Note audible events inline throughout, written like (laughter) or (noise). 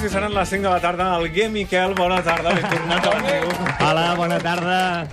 minuts i seran les 5 de la tarda. El Gué Miquel, bona tarda, ben tornat a. Hola, bona tarda.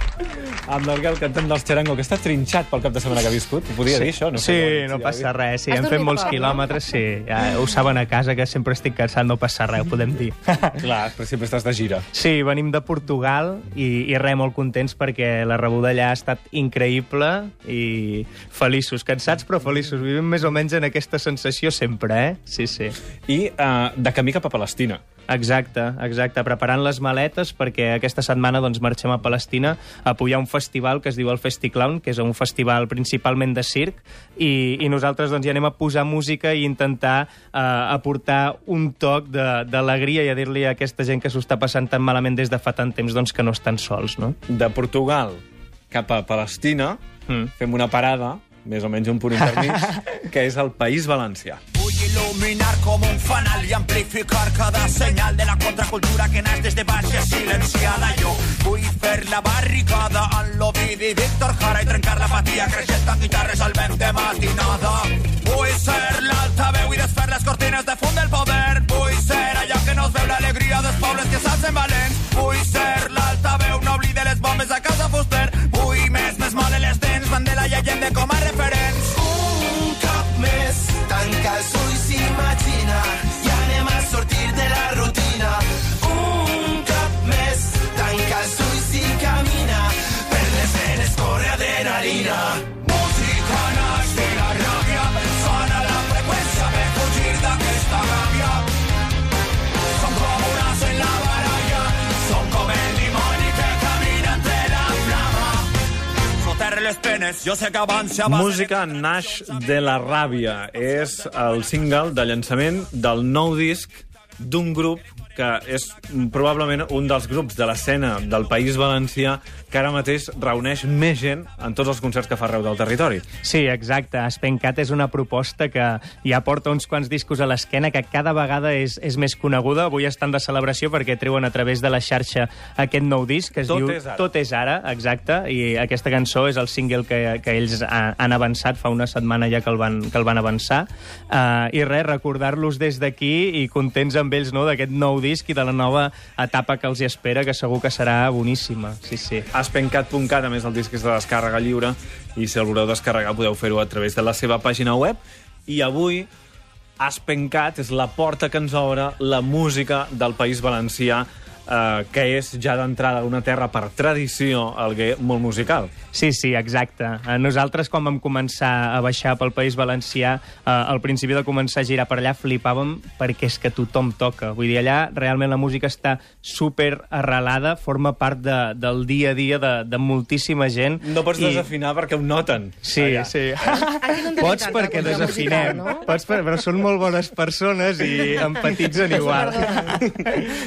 Amb el Guel cantant dels Xerango, que està trinxat pel cap de setmana que ha viscut. Ho podia dir, això? No sí, no ja passa res. Sí, Has hem fet molts poc, no? quilòmetres, sí. Ja ho saben a casa, que sempre estic cansat, no passa res, ho podem dir. (laughs) Clar, però sempre estàs de gira. Sí, venim de Portugal i, i res, molt contents perquè la rebuda allà ha estat increïble i feliços, cansats però feliços. Vivim més o menys en aquesta sensació sempre, eh? Sí, sí. I uh, de camí cap a Palestina. Exacte, exacte. Preparant les maletes perquè aquesta setmana doncs, marxem a Palestina a apoyar un festival que es diu el Festiclown, que és un festival principalment de circ, i, i nosaltres doncs, hi anem a posar música i intentar eh, aportar un toc de- d'alegria i a dir-li a aquesta gent que s'ho està passant tan malament des de fa tant temps doncs, que no estan sols, no? De Portugal cap a Palestina, Mm. fem una parada, més o menys un punt intermig, (laughs) que és el País Valencià. Vull il·luminar com un fanal i amplificar cada senyal de la contracultura que naix des de baix i silenciada. Jo vull fer la barricada en l'Ovidi Víctor Jara i trencar l'apatia creixent amb guitarres al vent de matinada. Vull ser l'altaveu i desfer les cortines de fum del poder. Vull ser allò que no es veu l'alegria dels pobles que s'alcen valents. Vull ser l'altaveu, no oblide les bombes a casa fuster. Vull més, més mole les dents, Mandela i Allende com a referents. Música naix de la ràbia. És el single de llançament del nou disc d'un grup que és probablement un dels grups de l'escena del País Valencià que ara mateix reuneix més gent en tots els concerts que fa arreu del territori. Sí, exacte. Spencat és una proposta que ja porta uns quants discos a l'esquena, que cada vegada és, és més coneguda. Avui estan de celebració perquè treuen a través de la xarxa aquest nou disc que es Tot diu és ara. Tot és ara, exacte, i aquesta cançó és el single que, que ells ha, han avançat fa una setmana ja que el van, que el van avançar. Uh, I res, recordar-los des d'aquí i contents amb ells no, d'aquest nou disc i de la nova etapa que els hi espera, que segur que serà boníssima. Sí, sí. Aspencat.cat, a més el disc és de descàrrega lliure i si el voleu descarregar podeu fer-ho a través de la seva pàgina web i avui Aspencat és la porta que ens obre la música del País Valencià eh, que és ja d'entrada una terra per tradició alguer molt musical. Sí, sí, exacte. Eh, Nosaltres, quan vam començar a baixar pel País Valencià, eh, al principi de començar a girar per allà, flipàvem perquè és que tothom toca. Vull dir, allà realment la música està super arrelada, forma part de, del dia a dia de, de moltíssima gent. No pots I- desafinar perquè ho noten. Sí, allà. sí. Pots perquè desafinem. musical, no? Pots per... Però són molt bones persones i empatitzen igual.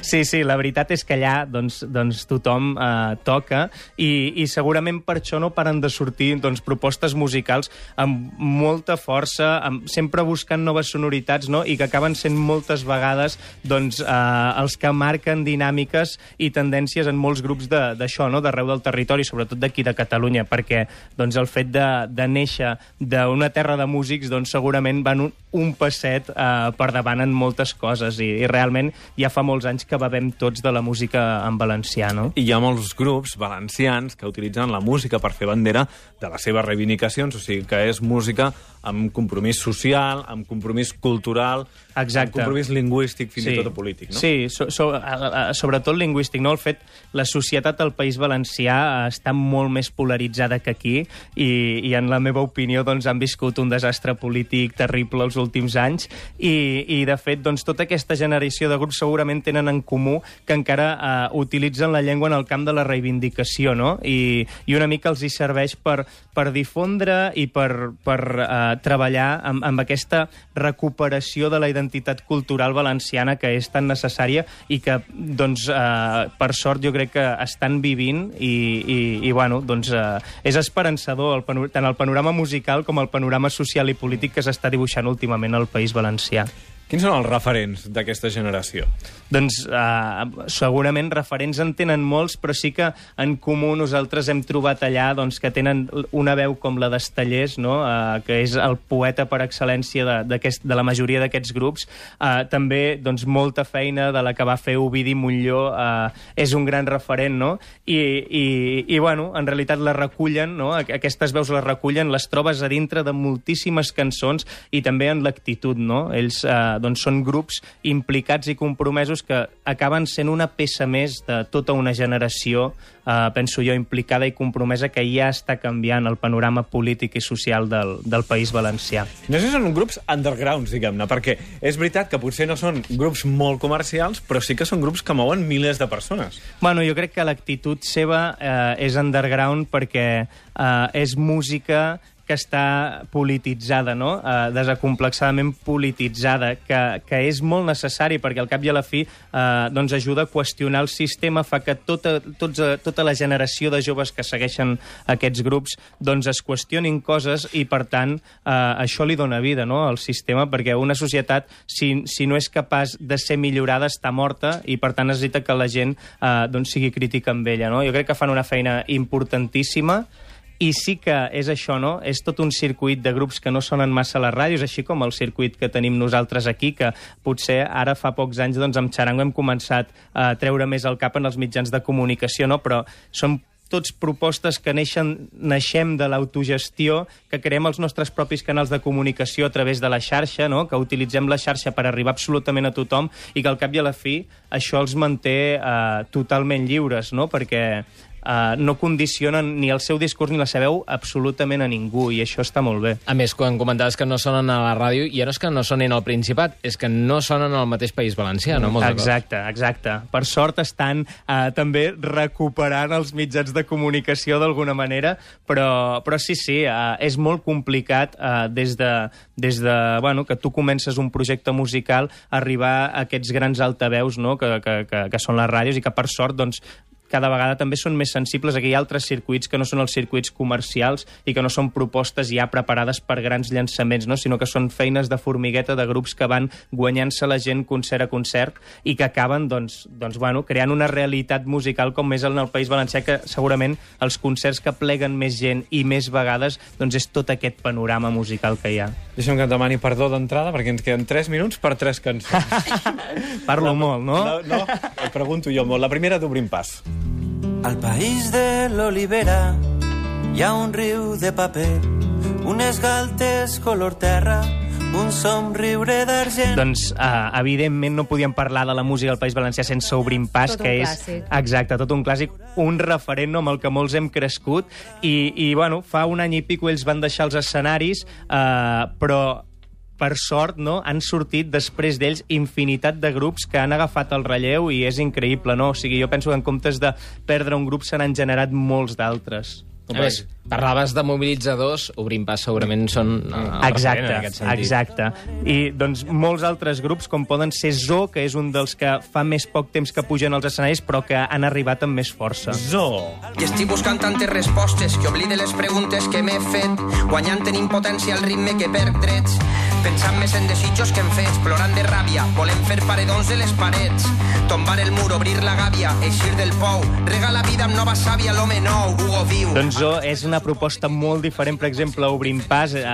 Sí, sí, la veritat és que allà doncs, doncs tothom eh, toca i, i segurament per això no paren de sortir doncs, propostes musicals amb molta força, amb, sempre buscant noves sonoritats no? i que acaben sent moltes vegades doncs, eh, els que marquen dinàmiques i tendències en molts grups de- d'això, no? d'arreu del territori, sobretot d'aquí de Catalunya, perquè doncs, el fet de, de néixer d'una terra de músics doncs, segurament van un, un passet eh, per davant en moltes coses i, i realment ja fa molts anys que bevem tots de la música en valencià, no? I hi ha molts grups valencians que utilitzen la música per fer bandera de les seves reivindicacions, o sigui que és música amb compromís social, amb compromís cultural, Exacte. amb compromís lingüístic, fins i tot polític, no? Sí, so, so, a, a, sobretot lingüístic, no? El fet, la societat al País Valencià està molt més polaritzada que aquí i, i en la meva opinió, doncs, han viscut un desastre polític terrible els últims anys i, i de fet, doncs, tota aquesta generació de grups segurament tenen en comú que encara eh, utilitzen la llengua en el camp de la reivindicació, no? I, i una mica els hi serveix per, per difondre i per, per eh, treballar amb, amb aquesta recuperació de la identitat cultural valenciana que és tan necessària i que, doncs, eh, per sort, jo crec que estan vivint i, i, i bueno, doncs, eh, és esperançador el tant el panorama musical com el panorama social i polític que s'està dibuixant últimament al País Valencià. Quins són els referents d'aquesta generació? Doncs uh, segurament referents en tenen molts, però sí que en comú nosaltres hem trobat allà doncs, que tenen una veu com la d'Estellers, no? uh, que és el poeta per excel·lència de, de la majoria d'aquests grups. Uh, també doncs, molta feina de la que va fer Ovidi Montlló uh, és un gran referent, no? I, i, i bueno, en realitat la recullen, no? aquestes veus les recullen, les trobes a dintre de moltíssimes cançons i també en l'actitud, no? Ells uh, doncs són grups implicats i compromesos que acaben sent una peça més de tota una generació, eh, penso jo, implicada i compromesa que ja està canviant el panorama polític i social del, del País Valencià. No sé si són grups undergrounds, diguem-ne, perquè és veritat que potser no són grups molt comercials, però sí que són grups que mouen milers de persones. Bueno, jo crec que l'actitud seva eh, és underground perquè eh, és música que està polititzada, no? eh, desacomplexadament polititzada, que, que és molt necessari perquè al cap i a la fi eh, doncs ajuda a qüestionar el sistema, fa que tota, tots, tota la generació de joves que segueixen aquests grups doncs es qüestionin coses i, per tant, eh, això li dona vida no? al sistema, perquè una societat, si, si no és capaç de ser millorada, està morta i, per tant, necessita que la gent eh, doncs sigui crítica amb ella. No? Jo crec que fan una feina importantíssima i sí que és això, no? És tot un circuit de grups que no sonen massa a les ràdios, així com el circuit que tenim nosaltres aquí, que potser ara fa pocs anys doncs, amb Xarango hem començat a treure més el cap en els mitjans de comunicació, no? Però són tots propostes que neixen, naixem de l'autogestió, que creem els nostres propis canals de comunicació a través de la xarxa, no? que utilitzem la xarxa per arribar absolutament a tothom i que al cap i a la fi això els manté eh, totalment lliures, no? perquè uh, no condicionen ni el seu discurs ni la seva veu absolutament a ningú, i això està molt bé. A més, quan comentaves que no sonen a la ràdio, ja no és que no sonin al Principat, és que no sonen al mateix País Valencià, no? Molts exacte, exacte. Per sort estan uh, també recuperant els mitjans de comunicació d'alguna manera, però, però sí, sí, uh, és molt complicat uh, des de, des de bueno, que tu comences un projecte musical arribar a aquests grans altaveus no? que, que, que, que són les ràdios i que per sort doncs, cada vegada també són més sensibles a que hi ha altres circuits que no són els circuits comercials i que no són propostes ja preparades per grans llançaments, no? sinó que són feines de formigueta de grups que van guanyant-se la gent concert a concert i que acaben doncs, doncs, bueno, creant una realitat musical com és en el País Valencià, que segurament els concerts que pleguen més gent i més vegades doncs és tot aquest panorama musical que hi ha. Deixa'm que et demani perdó d'entrada, perquè ens queden 3 minuts per 3 cançons. (laughs) Parlo la, molt, no? No, no, et pregunto jo molt. La primera d'Obrim Pas. Al país de l'olivera hi ha un riu de paper, unes galtes color terra, un somriure d'argent... Doncs, uh, evidentment, no podíem parlar de la música del País Valencià sense obrir un pas, tot que és... Clàssic. Exacte, tot un clàssic, un referent no, amb el que molts hem crescut, i, i bueno, fa un any i pico ells van deixar els escenaris, uh, però per sort, no, han sortit després d'ells infinitat de grups que han agafat el relleu i és increïble, no? O sigui, jo penso que en comptes de perdre un grup se n'han generat molts d'altres. A més, parlaves de mobilitzadors, Obrim Pas segurament són uh, Exacte, exacte. I doncs molts altres grups, com poden ser Zo, que és un dels que fa més poc temps que pugen als escenaris, però que han arribat amb més força. Zo. I estic buscant tantes respostes que oblide les preguntes que m'he fet, guanyant en impotència el ritme que perd drets, pensant més en desitjos que en fets, plorant de ràbia, volem fer paredons de les parets, tombar el mur, obrir la gàbia, eixir del pou, rega la vida amb nova sàvia, l'home nou, Hugo viu. Doncs Zo és una proposta molt diferent, per exemple, Obrim Pas, eh,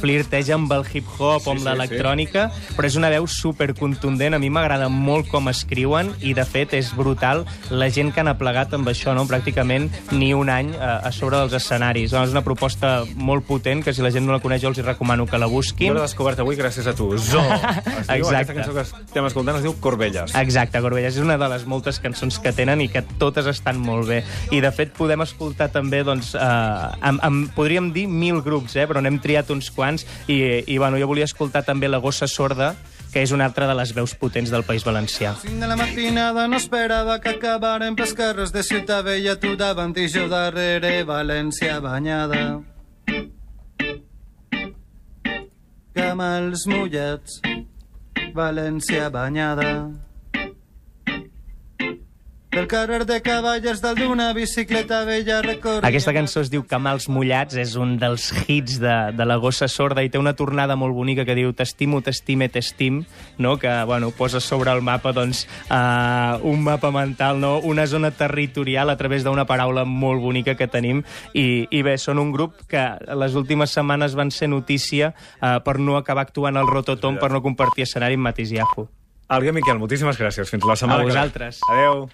flirteja amb el hip-hop, Sí, amb sí, l'electrònica, però és una veu supercontundent, a mi m'agrada molt com escriuen, i de fet és brutal la gent que han aplegat amb això, no? pràcticament ni un any eh, a sobre dels escenaris. Doncs és una proposta molt potent, que si la gent no la coneix jo els hi recomano que la Jo busquin. l'he descobert avui gràcies a tu. Zo. Es diu, Exacte. Aquesta cançó que estem escoltant es diu Corbelles. Exacte, Corbelles és una de les moltes cançons que tenen i que totes estan molt bé. I, de fet, podem escoltar també, doncs, eh, amb, amb, podríem dir mil grups, eh, però n'hem triat uns quants, i, i bueno, jo volia escoltar també La Gossa Sorda, que és una altra de les veus potents del País Valencià. 5 de la matinada no esperava que acabaren pels carrers de Ciutat Vella, tu davant i jo darrere, València banyada. Camals mullats, València banyada. Pel carrer de Cavallers dalt d'una bicicleta vella recorrent... Aquesta cançó es diu Camals mullats, és un dels hits de, de la gossa sorda i té una tornada molt bonica que diu t'estimo, t'estime, t'estim, no? que bueno, posa sobre el mapa doncs, uh, un mapa mental, no? una zona territorial a través d'una paraula molt bonica que tenim i, i bé, són un grup que les últimes setmanes van ser notícia uh, per no acabar actuant al Rototom, per no compartir escenari amb Matis Yahoo. Alguer Miquel, moltíssimes gràcies. Fins la setmana A que ve. vosaltres. Adéu.